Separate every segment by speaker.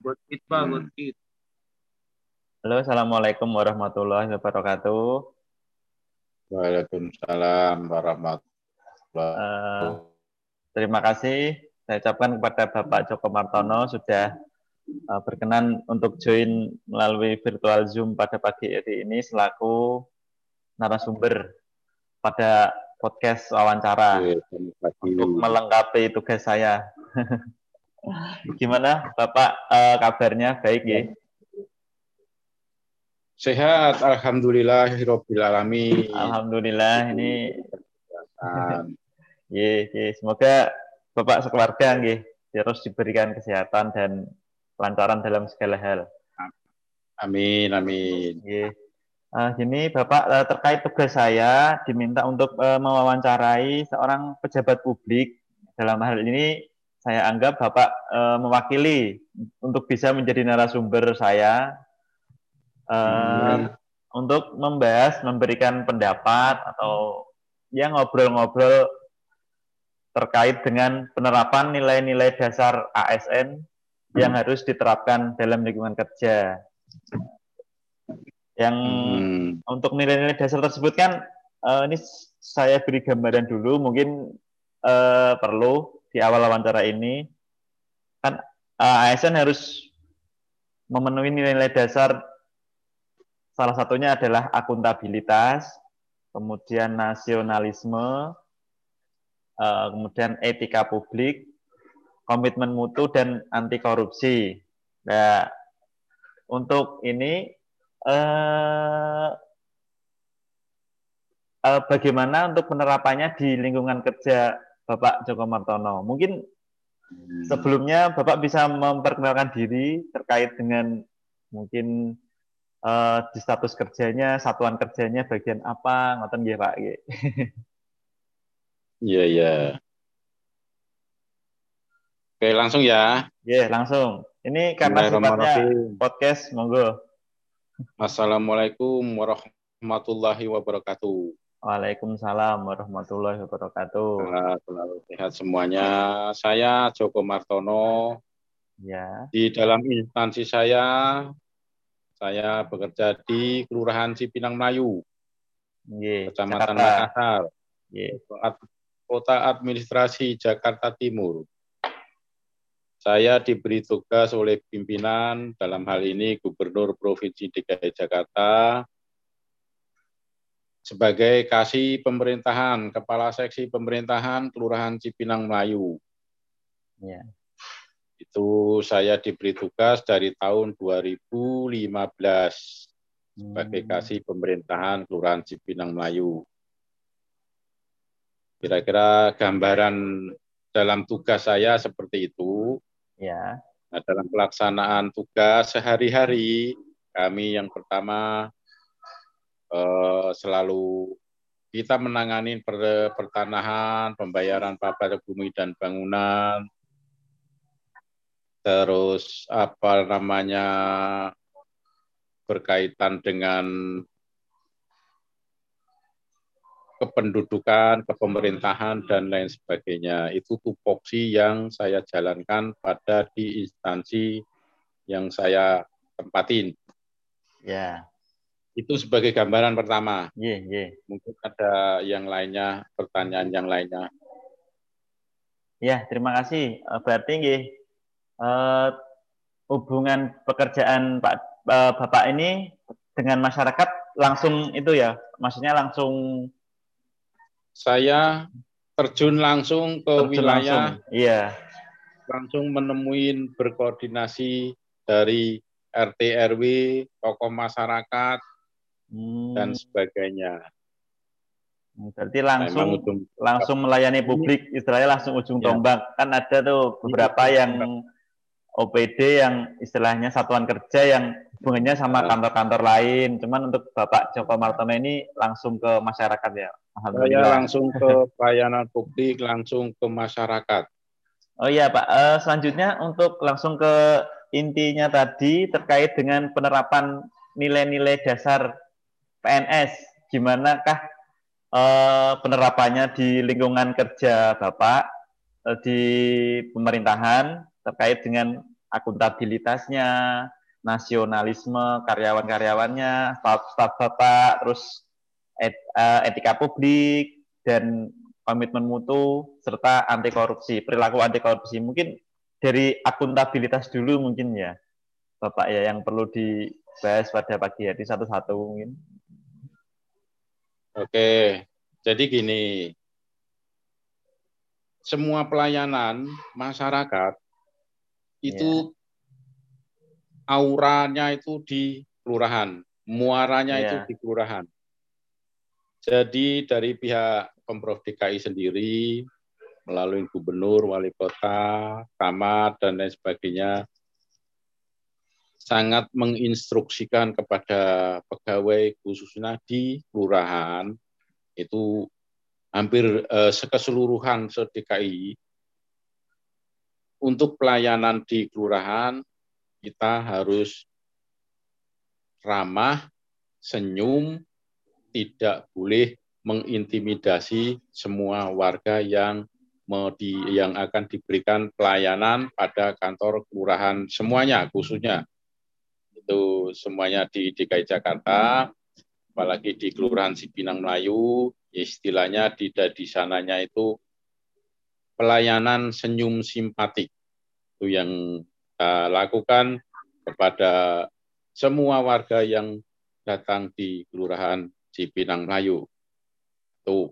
Speaker 1: Good kid, Pak.
Speaker 2: Hmm.
Speaker 1: Good kid.
Speaker 3: Halo, Assalamualaikum warahmatullahi wabarakatuh.
Speaker 2: Waalaikumsalam warahmatullahi
Speaker 3: Eh, terima kasih saya ucapkan kepada Bapak Joko Martono sudah eh, berkenan untuk join melalui virtual Zoom pada pagi hari ini selaku narasumber pada podcast wawancara
Speaker 2: wabarakatuh.
Speaker 3: untuk melengkapi tugas saya. Gimana Bapak eh, kabarnya? Baik ya?
Speaker 2: Sehat, alhamdulillahirabbil alamin.
Speaker 3: Alhamdulillah ini. Ye, ye. semoga Bapak sekeluarga nggih terus diberikan kesehatan dan kelancaran dalam segala hal.
Speaker 2: Amin, amin.
Speaker 3: Ye. Eh, gini Bapak eh, terkait tugas saya diminta untuk eh, mewawancarai seorang pejabat publik. Dalam hal ini saya anggap Bapak eh, mewakili untuk bisa menjadi narasumber saya eh, untuk membahas, memberikan pendapat atau ya ngobrol-ngobrol terkait dengan penerapan nilai-nilai dasar ASN yang harus diterapkan dalam lingkungan kerja. Yang
Speaker 2: Hmm.
Speaker 3: untuk nilai-nilai dasar tersebut kan eh, ini saya beri gambaran dulu mungkin perlu di awal wawancara ini kan eh, ASN harus memenuhi nilai-nilai dasar salah satunya adalah akuntabilitas, kemudian nasionalisme, eh, kemudian etika publik, komitmen mutu dan anti korupsi. Nah, untuk ini eh, bagaimana untuk penerapannya di lingkungan kerja Bapak Joko Martono? Mungkin sebelumnya Bapak bisa memperkenalkan diri terkait dengan mungkin eh, di status kerjanya, satuan kerjanya bagian apa, ngoten nggih Pak.
Speaker 2: Iya, iya. Oke, langsung ya.
Speaker 3: Nggih, langsung. Ini karena sifatnya podcast, monggo.
Speaker 2: Assalamualaikum warahmatullahi wabarakatuh.
Speaker 3: Waalaikumsalam warahmatullahi wabarakatuh.
Speaker 2: Selalu sehat semuanya. Saya Joko Martono.
Speaker 3: Ya,
Speaker 2: Di dalam instansi saya, saya bekerja di Kelurahan Cipinang Melayu. Kecamatan. Makassar. Kota Administrasi Jakarta Timur. Saya diberi tugas oleh pimpinan, dalam hal ini Gubernur Provinsi DKI Jakarta, sebagai kasih pemerintahan, Kepala Seksi Pemerintahan Kelurahan Cipinang Melayu.
Speaker 3: Ya.
Speaker 2: Itu saya diberi tugas dari tahun 2015 sebagai
Speaker 3: Hmm.
Speaker 2: kasih pemerintahan Kelurahan Cipinang Melayu. Kira-kira gambaran dalam tugas saya seperti itu.
Speaker 3: Ya.
Speaker 2: Nah, dalam pelaksanaan tugas sehari-hari, kami yang pertama eh, selalu kita menangani per- pertanahan, pembayaran pajak bumi dan bangunan, terus apa namanya berkaitan dengan kependudukan, kepemerintahan dan lain sebagainya. Itu tupoksi yang saya jalankan pada di instansi yang saya tempatin.
Speaker 3: Ya.
Speaker 2: Itu sebagai gambaran pertama.
Speaker 3: Nggih, nggih.
Speaker 2: Mungkin ada yang lainnya, pertanyaan yang lainnya.
Speaker 3: Ya, terima kasih. Eh, Berarti nggih eh, hubungan pekerjaan Pak eh, Bapak ini dengan masyarakat langsung itu ya, maksudnya langsung
Speaker 2: Saya terjun langsung ke
Speaker 3: terjun
Speaker 2: wilayah,
Speaker 3: langsung. Iya.
Speaker 2: langsung menemui berkoordinasi dari RT RW, tokoh masyarakat
Speaker 3: Hmm,
Speaker 2: dan sebagainya.
Speaker 3: berarti
Speaker 2: Memang
Speaker 3: langsung
Speaker 2: ujung
Speaker 3: langsung melayani publik, istilahnya langsung ujung
Speaker 2: Ya.
Speaker 3: tombak. Kan ada tuh beberapa yang OPD yang istilahnya satuan kerja yang hubungannya sama
Speaker 2: Ya.
Speaker 3: kantor-kantor lain. Cuman untuk Bapak Joko Martono ini langsung ke masyarakat ya.
Speaker 2: saya langsung ke pelayanan publik, langsung ke masyarakat.
Speaker 3: Oh iya Pak, Eh, selanjutnya untuk langsung ke intinya tadi terkait dengan penerapan nilai-nilai dasar PNS. Gimanakah eh, penerapannya di lingkungan kerja Bapak, eh, di pemerintahan terkait dengan akuntabilitasnya, nasionalisme karyawan-karyawannya, staf-staf Bapak, terus et, uh, etika publik dan komitmen mutu serta anti korupsi, perilaku anti korupsi. Mungkin dari akuntabilitas dulu mungkin ya. Bapak ya yang perlu dibahas pada pagi hari satu-satu mungkin.
Speaker 2: Oke, jadi gini, semua pelayanan masyarakat itu yeah. auranya itu di kelurahan, muaranya yeah. itu di kelurahan. Jadi dari pihak Pemprov DKI sendiri melalui gubernur, wali kota, camat dan lain sebagainya sangat menginstruksikan kepada pegawai khususnya di kelurahan itu hampir eh, keseluruhan se-DKI untuk pelayanan di kelurahan kita harus ramah, senyum, tidak boleh mengintimidasi semua warga yang di, yang akan diberikan pelayanan pada kantor kelurahan semuanya khususnya itu semuanya di DKI Jakarta apalagi di Kelurahan Sipinang Melayu istilahnya di di sananya itu pelayanan senyum simpatik itu yang kita lakukan kepada semua warga yang datang di Kelurahan Cipinang Melayu. Tuh.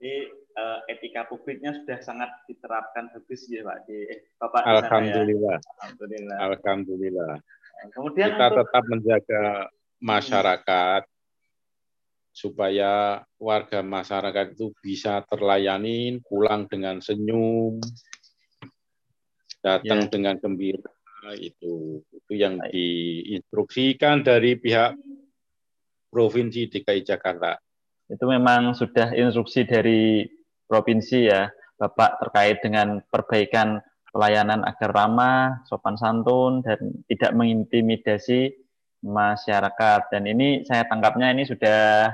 Speaker 3: Jadi uh, etika publiknya sudah sangat diterapkan bagus ya Pak di eh, Bapak
Speaker 2: Alhamdulillah. Ya. Alhamdulillah. Alhamdulillah. Kemudian kita untuk... tetap menjaga masyarakat supaya warga masyarakat itu bisa terlayani, pulang dengan senyum, datang ya. dengan gembira itu itu yang diinstruksikan dari pihak provinsi DKI Jakarta.
Speaker 3: Itu memang sudah instruksi dari provinsi ya, Bapak terkait dengan perbaikan pelayanan agar ramah, sopan santun, dan tidak mengintimidasi masyarakat. Dan ini saya tangkapnya ini sudah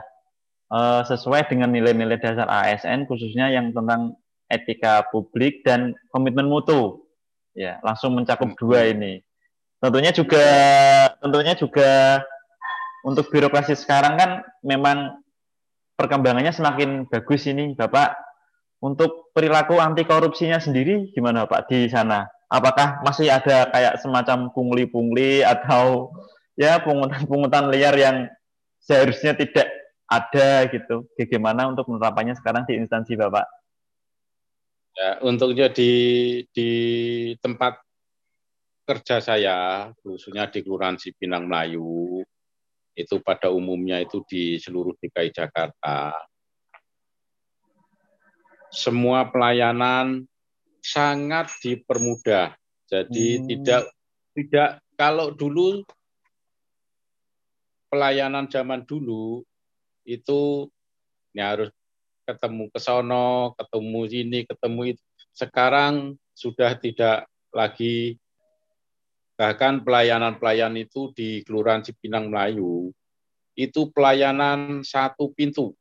Speaker 3: uh, sesuai dengan nilai-nilai dasar ASN, khususnya yang tentang etika publik dan komitmen mutu. Ya, langsung mencakup dua ini. Tentunya juga, tentunya juga untuk birokrasi sekarang kan memang perkembangannya semakin bagus ini, Bapak untuk perilaku anti korupsinya sendiri gimana Pak di sana? Apakah masih ada kayak semacam pungli-pungli atau ya pungutan-pungutan liar yang seharusnya tidak ada gitu? Bagaimana untuk penerapannya sekarang di instansi Bapak?
Speaker 2: Ya, untuknya di di tempat kerja saya, khususnya di Kelurahan Cipinang Melayu, itu pada umumnya itu di seluruh DKI Jakarta semua pelayanan sangat dipermudah. Jadi hmm. tidak tidak kalau dulu pelayanan zaman dulu itu ya harus ketemu ke sono, ketemu sini, ketemu itu. Sekarang sudah tidak lagi bahkan pelayanan-pelayanan itu di Kelurahan Cipinang Melayu itu pelayanan satu pintu,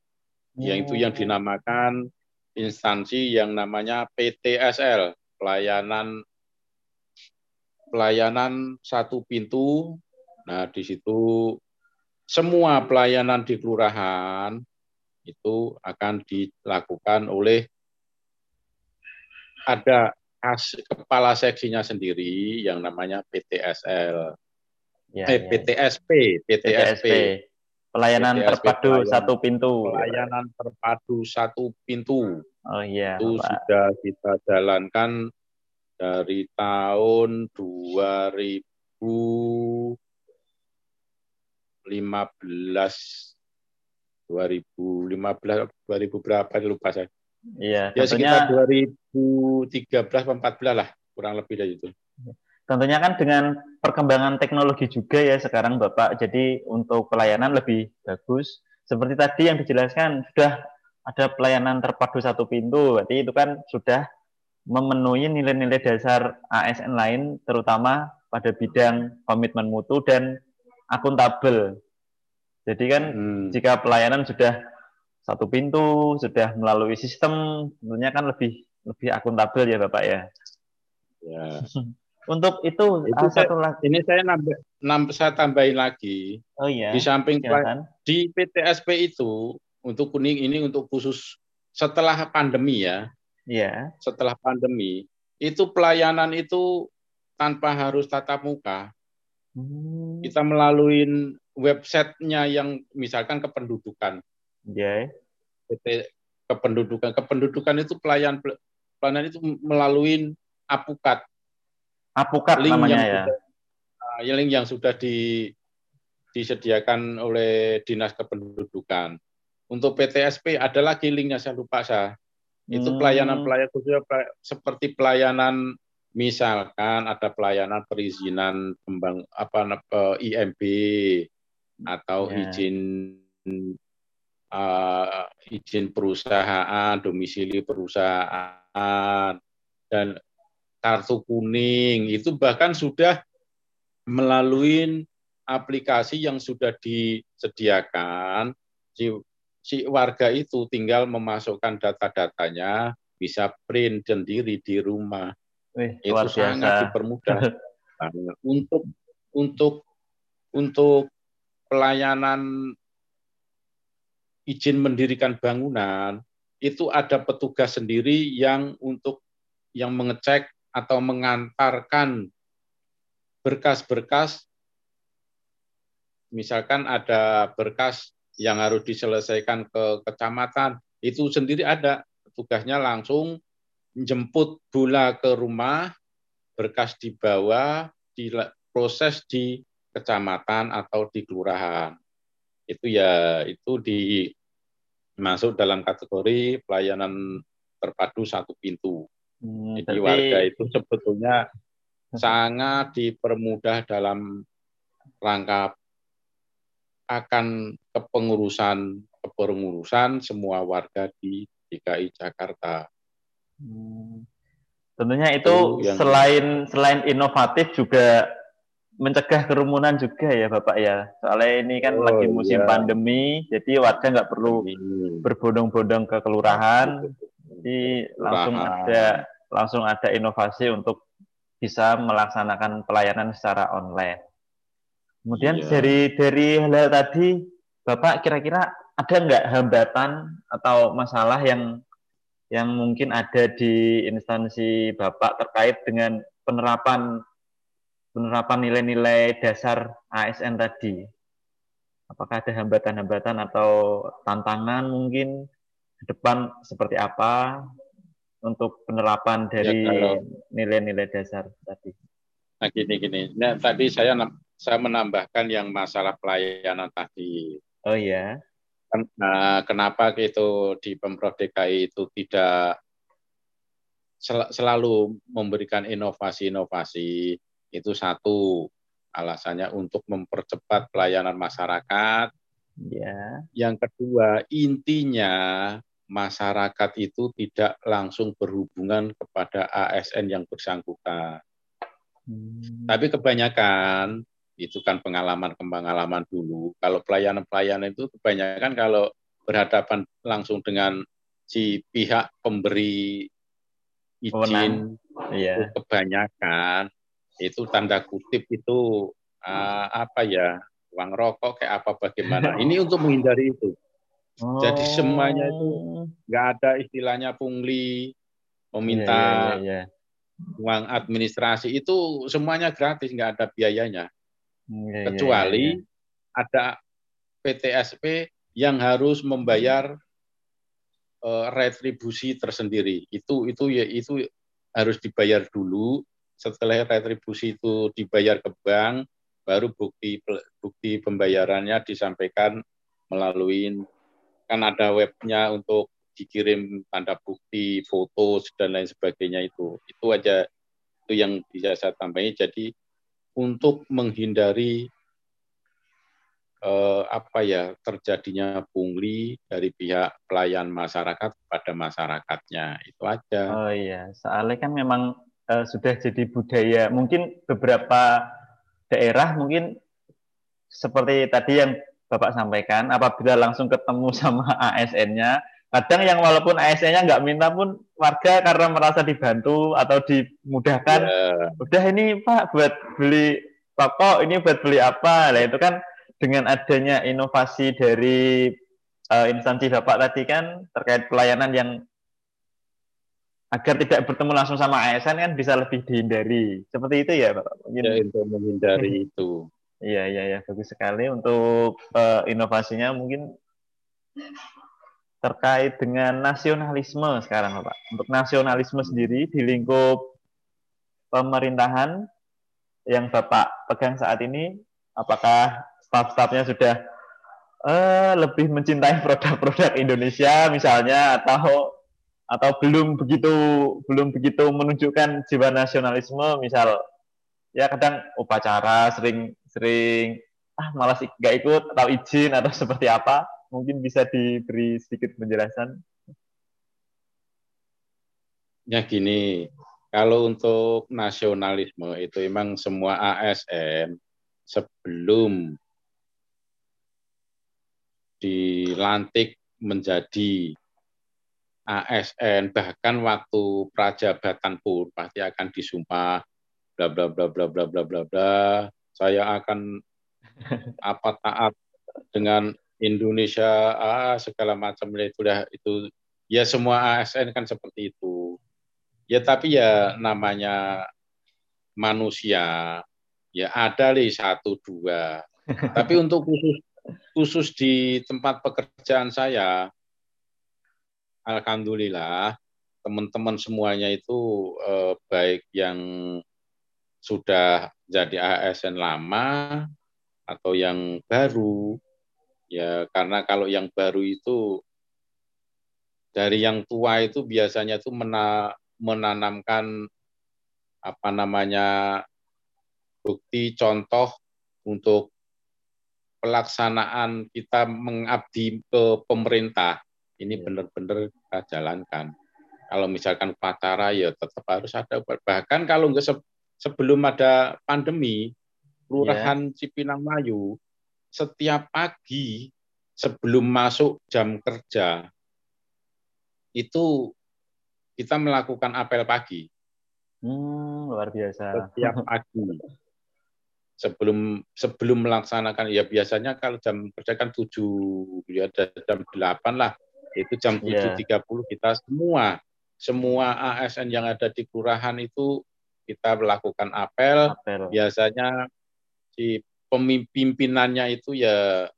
Speaker 2: yaitu yang oh. dinamakan instansi yang namanya PTSL, pelayanan pelayanan satu pintu. Nah, di situ semua pelayanan di kelurahan itu akan dilakukan oleh ada kepala seksinya sendiri yang namanya PTSL. Ya, eh, ya. PTSP, PTSP. PTSP.
Speaker 3: Pelayanan terpadu pelayanan, satu pintu.
Speaker 2: Pelayanan terpadu satu pintu.
Speaker 3: Oh iya.
Speaker 2: Itu Pak. sudah kita jalankan dari tahun 2015 2015 2000 berapa lupa saya.
Speaker 3: Iya,
Speaker 2: ya tentunya, sekitar 2013 14 lah, kurang lebih dari itu.
Speaker 3: Tentunya kan dengan perkembangan teknologi juga ya sekarang Bapak, jadi untuk pelayanan lebih bagus. Seperti tadi yang dijelaskan, sudah ada pelayanan terpadu satu pintu, berarti itu kan sudah memenuhi nilai-nilai dasar ASN lain, terutama pada bidang komitmen mutu dan akuntabel. Jadi kan hmm. jika pelayanan sudah satu pintu, sudah melalui sistem, tentunya kan lebih lebih akuntabel ya Bapak ya.
Speaker 2: Ya.
Speaker 3: Untuk itu,
Speaker 2: itu saya, satu lagi. Ini saya nambah, nambah saya tambahin lagi.
Speaker 3: Oh iya.
Speaker 2: Di samping Silakan. di PTSP itu untuk kuning ini untuk khusus setelah pandemi ya.
Speaker 3: Iya.
Speaker 2: Setelah pandemi itu pelayanan itu tanpa harus tatap muka. Hmm. Kita melalui websitenya yang misalkan kependudukan.
Speaker 3: Iya.
Speaker 2: PT kependudukan. Kependudukan itu pelayan pelayanan itu melalui apukat
Speaker 3: Apukat link namanya
Speaker 2: yang ya. Sudah, uh, link yang sudah di, disediakan oleh Dinas Kependudukan. Untuk PTSP ada lagi linknya saya lupa saya. Itu pelayanan-pelayanan hmm. khususnya seperti pelayanan misalkan ada pelayanan perizinan kembang apa IMB atau yeah. izin uh, izin perusahaan, domisili perusahaan dan kartu kuning. Itu bahkan sudah melalui aplikasi yang sudah disediakan si, si warga itu tinggal memasukkan data-datanya bisa print sendiri di rumah.
Speaker 3: Wih, itu
Speaker 2: sangat dipermudah. Untuk untuk untuk pelayanan izin mendirikan bangunan itu ada petugas sendiri yang untuk yang mengecek atau mengantarkan berkas-berkas. Misalkan ada berkas yang harus diselesaikan ke kecamatan itu sendiri ada. Tugasnya langsung jemput bola ke rumah berkas dibawa diproses di kecamatan atau di kelurahan. Itu ya itu di masuk dalam kategori pelayanan terpadu satu pintu Hmm, Jadi tapi... warga itu sebetulnya sangat dipermudah dalam rangka akan kepengurusan kepengurusan semua warga di DKI Jakarta.
Speaker 3: Hmm. Tentunya itu, yang... selain selain inovatif juga mencegah kerumunan juga ya Bapak ya. Soalnya ini kan oh, lagi musim iya. pandemi, jadi warga nggak perlu berbondong-bondong ke kelurahan, jadi langsung ada langsung ada inovasi untuk bisa melaksanakan pelayanan secara online. Kemudian iya. dari dari hal, tadi, Bapak kira-kira ada nggak hambatan atau masalah yang yang mungkin ada di instansi Bapak terkait dengan penerapan penerapan nilai-nilai dasar ASN tadi? Apakah ada hambatan-hambatan atau tantangan mungkin ke depan seperti apa untuk penerapan ya, dari nilai-nilai ya, dasar tadi?
Speaker 2: Nah gini gini, nah, tadi saya saya menambahkan yang masalah pelayanan tadi.
Speaker 3: Oh ya.
Speaker 2: Nah, kenapa itu di pemprov DKI itu tidak sel selalu memberikan inovasi-inovasi itu satu alasannya untuk mempercepat pelayanan masyarakat.
Speaker 3: Ya.
Speaker 2: Yang kedua intinya masyarakat itu tidak langsung berhubungan kepada ASN yang bersangkutan. Hmm. Tapi kebanyakan itu kan pengalaman pengalaman dulu. Kalau pelayanan-pelayanan itu kebanyakan kalau berhadapan langsung dengan si pihak pemberi izin iya. itu kebanyakan itu tanda kutip itu uh, apa ya uang rokok kayak apa bagaimana. Ini untuk menghindari itu. Oh. Jadi semuanya itu oh. nggak ada istilahnya pungli, meminta yeah, yeah, yeah, yeah. uang administrasi itu semuanya gratis, nggak ada biayanya. Yeah, iya, Kecuali yeah, yeah. ada PTSP yang harus membayar uh, retribusi tersendiri. Itu itu ya itu harus dibayar dulu. Setelah retribusi itu dibayar ke bank, baru bukti bukti pembayarannya disampaikan melalui kan ada webnya untuk dikirim tanda bukti, foto dan lain sebagainya itu. Itu aja itu yang bisa saya tambahin. Jadi untuk menghindari eh, apa ya terjadinya pungli dari pihak pelayan masyarakat pada masyarakatnya itu aja.
Speaker 3: Oh iya, soalnya kan memang eh, sudah jadi budaya. Mungkin beberapa daerah mungkin seperti tadi yang Bapak sampaikan, apabila langsung ketemu sama ASN-nya, kadang yang walaupun ASN-nya nggak minta pun warga karena merasa dibantu atau dimudahkan, yeah. udah ini Pak buat beli rokok, ini buat beli apa, lah itu kan dengan adanya inovasi dari uh, instansi Bapak tadi kan terkait pelayanan yang agar tidak bertemu langsung sama ASN kan bisa lebih dihindari. Seperti itu ya, Pak?
Speaker 2: Mungkin... Ya, untuk menghindari itu.
Speaker 3: Iya, iya, iya. Bagus sekali untuk uh, inovasinya mungkin terkait dengan nasionalisme sekarang, Pak. Untuk nasionalisme sendiri di lingkup pemerintahan yang Bapak pegang saat ini, apakah staf-stafnya sudah uh, lebih mencintai produk-produk Indonesia misalnya atau atau belum begitu belum begitu menunjukkan jiwa nasionalisme misal ya kadang upacara sering sering ah malas nggak ikut atau izin atau seperti apa. Mungkin bisa diberi sedikit penjelasan.
Speaker 2: Ya gini. Kalau untuk nasionalisme itu memang semua ASN sebelum dilantik menjadi ASN bahkan waktu prajabatan pun pasti akan disumpah bla bla bla bla bla bla bla bla saya akan apa taat dengan Indonesia ah, segala macam. Itu dah itu. Ya semua ASN kan seperti itu. Ya tapi ya namanya manusia ya ada nih satu dua. Tapi untuk khusus khusus di tempat pekerjaan saya alhamdulillah teman-teman semuanya itu eh, baik yang sudah jadi ASN lama atau yang baru ya karena kalau yang baru itu dari yang tua itu biasanya itu mena, menanamkan apa namanya bukti contoh untuk pelaksanaan kita mengabdi ke pemerintah ini iya. benar-benar kita jalankan. Kalau misalkan upacara ya tetap harus ada. Bahkan kalau nggak sebelum ada pandemi, Kelurahan yeah. Cipinang Melayu setiap pagi sebelum masuk jam kerja itu kita melakukan apel pagi.
Speaker 3: Hmm, luar biasa.
Speaker 2: Setiap pagi. sebelum sebelum melaksanakan ya biasanya kalau jam kerja kan tujuh ya jam delapan lah itu jam 7.30 yeah. kita semua semua ASN yang ada di kelurahan itu kita melakukan apel. apel. Biasanya si pemimpinannya itu ya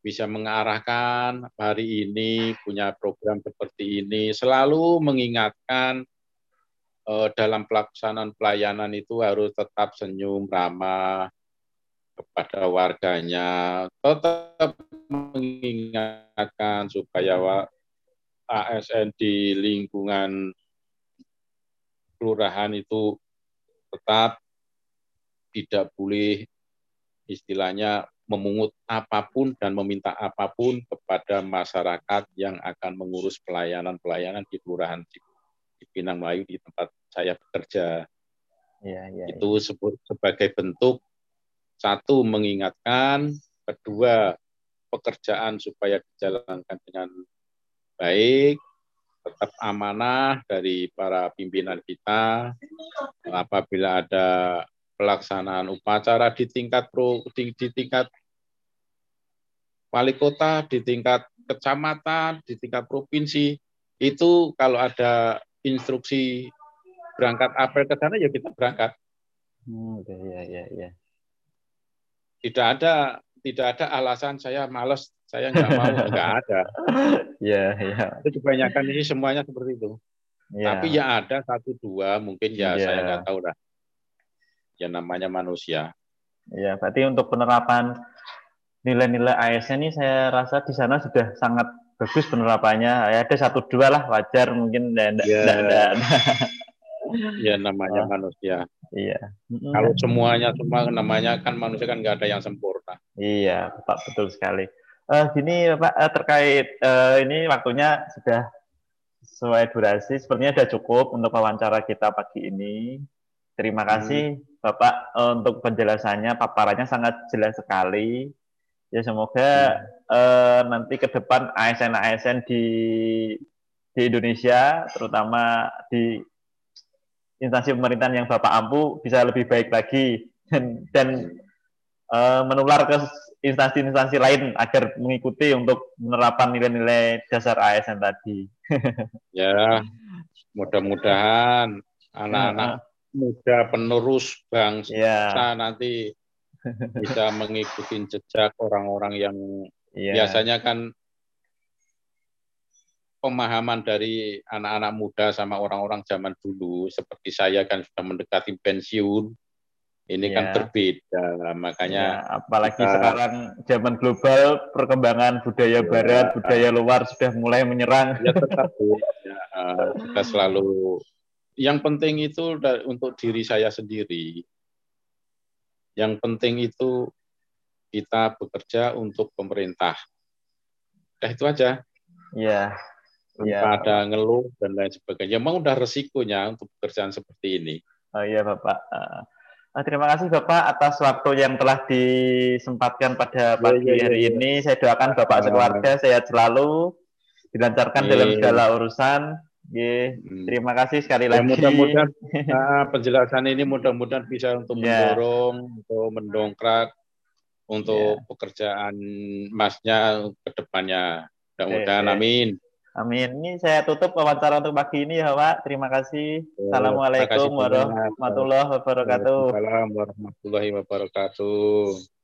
Speaker 2: bisa mengarahkan hari ini punya program seperti ini, selalu mengingatkan eh, dalam pelaksanaan pelayanan itu harus tetap senyum, ramah kepada warganya, tetap mengingatkan supaya ASN di lingkungan kelurahan itu tetap tidak boleh istilahnya memungut apa pun dan meminta apa pun kepada masyarakat yang akan mengurus pelayanan-pelayanan di kelurahan di, Pinang Melayu di tempat saya bekerja. Ya, ya, itu ya. sebagai bentuk satu mengingatkan, kedua pekerjaan supaya dijalankan dengan baik, tetap amanah dari para pimpinan kita. Apabila ada pelaksanaan upacara di tingkat pro, di, di tingkat wali kota, di tingkat kecamatan, di tingkat provinsi, itu kalau ada instruksi berangkat apel ke sana ya kita berangkat.
Speaker 3: Hmm, ya, ya, ya
Speaker 2: tidak ada tidak ada alasan saya males saya nggak mau nggak ada
Speaker 3: ya ya
Speaker 2: itu kebanyakan ini semuanya seperti itu ya. tapi ya ada satu dua mungkin ya, ya. saya nggak tahu lah ya namanya manusia
Speaker 3: ya berarti untuk penerapan nilai-nilai ASN ini saya rasa di sana sudah sangat bagus penerapannya ya ada satu dua lah wajar mungkin dan ya.
Speaker 2: ya namanya oh. manusia
Speaker 3: Iya.
Speaker 2: Kalau semuanya semua namanya kan manusia kan nggak ada yang sempurna.
Speaker 3: Iya, Pak betul sekali. Uh, gini Pak uh, terkait uh, ini waktunya sudah sesuai durasi, sepertinya sudah cukup untuk wawancara kita pagi ini. Terima kasih hmm. Bapak uh, untuk penjelasannya, paparannya sangat jelas sekali. Ya semoga hmm. uh, nanti ke depan ASN-ASN di di Indonesia, terutama di instansi pemerintahan yang Bapak ampu bisa lebih baik lagi dan, dan uh, menular ke instansi-instansi lain agar mengikuti untuk penerapan nilai-nilai dasar ASN tadi.
Speaker 2: ya, mudah-mudahan anak-anak muda penerus bangsa ya. nanti bisa mengikuti jejak orang-orang yang yeah. biasanya kan pemahaman dari anak-anak muda sama orang-orang zaman dulu seperti saya kan sudah mendekati pensiun ini yeah. kan iya. berbeda makanya
Speaker 3: yeah, apalagi kita, sekarang zaman global perkembangan budaya yeah. barat budaya luar sudah mulai menyerang
Speaker 2: ya tetap ya, kita selalu yang penting itu untuk diri saya sendiri yang penting itu kita bekerja untuk pemerintah. Nah, itu aja.
Speaker 3: Iya.
Speaker 2: Tanpa ya. ada ngeluh dan lain sebagainya. Memang udah resikonya untuk pekerjaan seperti ini.
Speaker 3: Oh iya Bapak. Uh, terima kasih Bapak atas waktu yang telah disempatkan pada iya, pagi ya, ya, hari ya. ini. Saya doakan Bapak sekeluarga sehat selalu, dilancarkan ya. dalam segala urusan hmm. terima kasih sekali ya, lagi.
Speaker 2: Mudah-mudahan nah, penjelasan ini mudah-mudahan bisa untuk mendorong, untuk mendongkrak untuk pekerjaan masnya ke depannya. Mudah-mudahan amin.
Speaker 3: Amin. Ini saya tutup wawancara untuk pagi ini ya Pak. Terima kasih. Ya, Assalamualaikum warahmatullahi wabarakatuh.
Speaker 2: Assalamualaikum warahmatullahi wabarakatuh.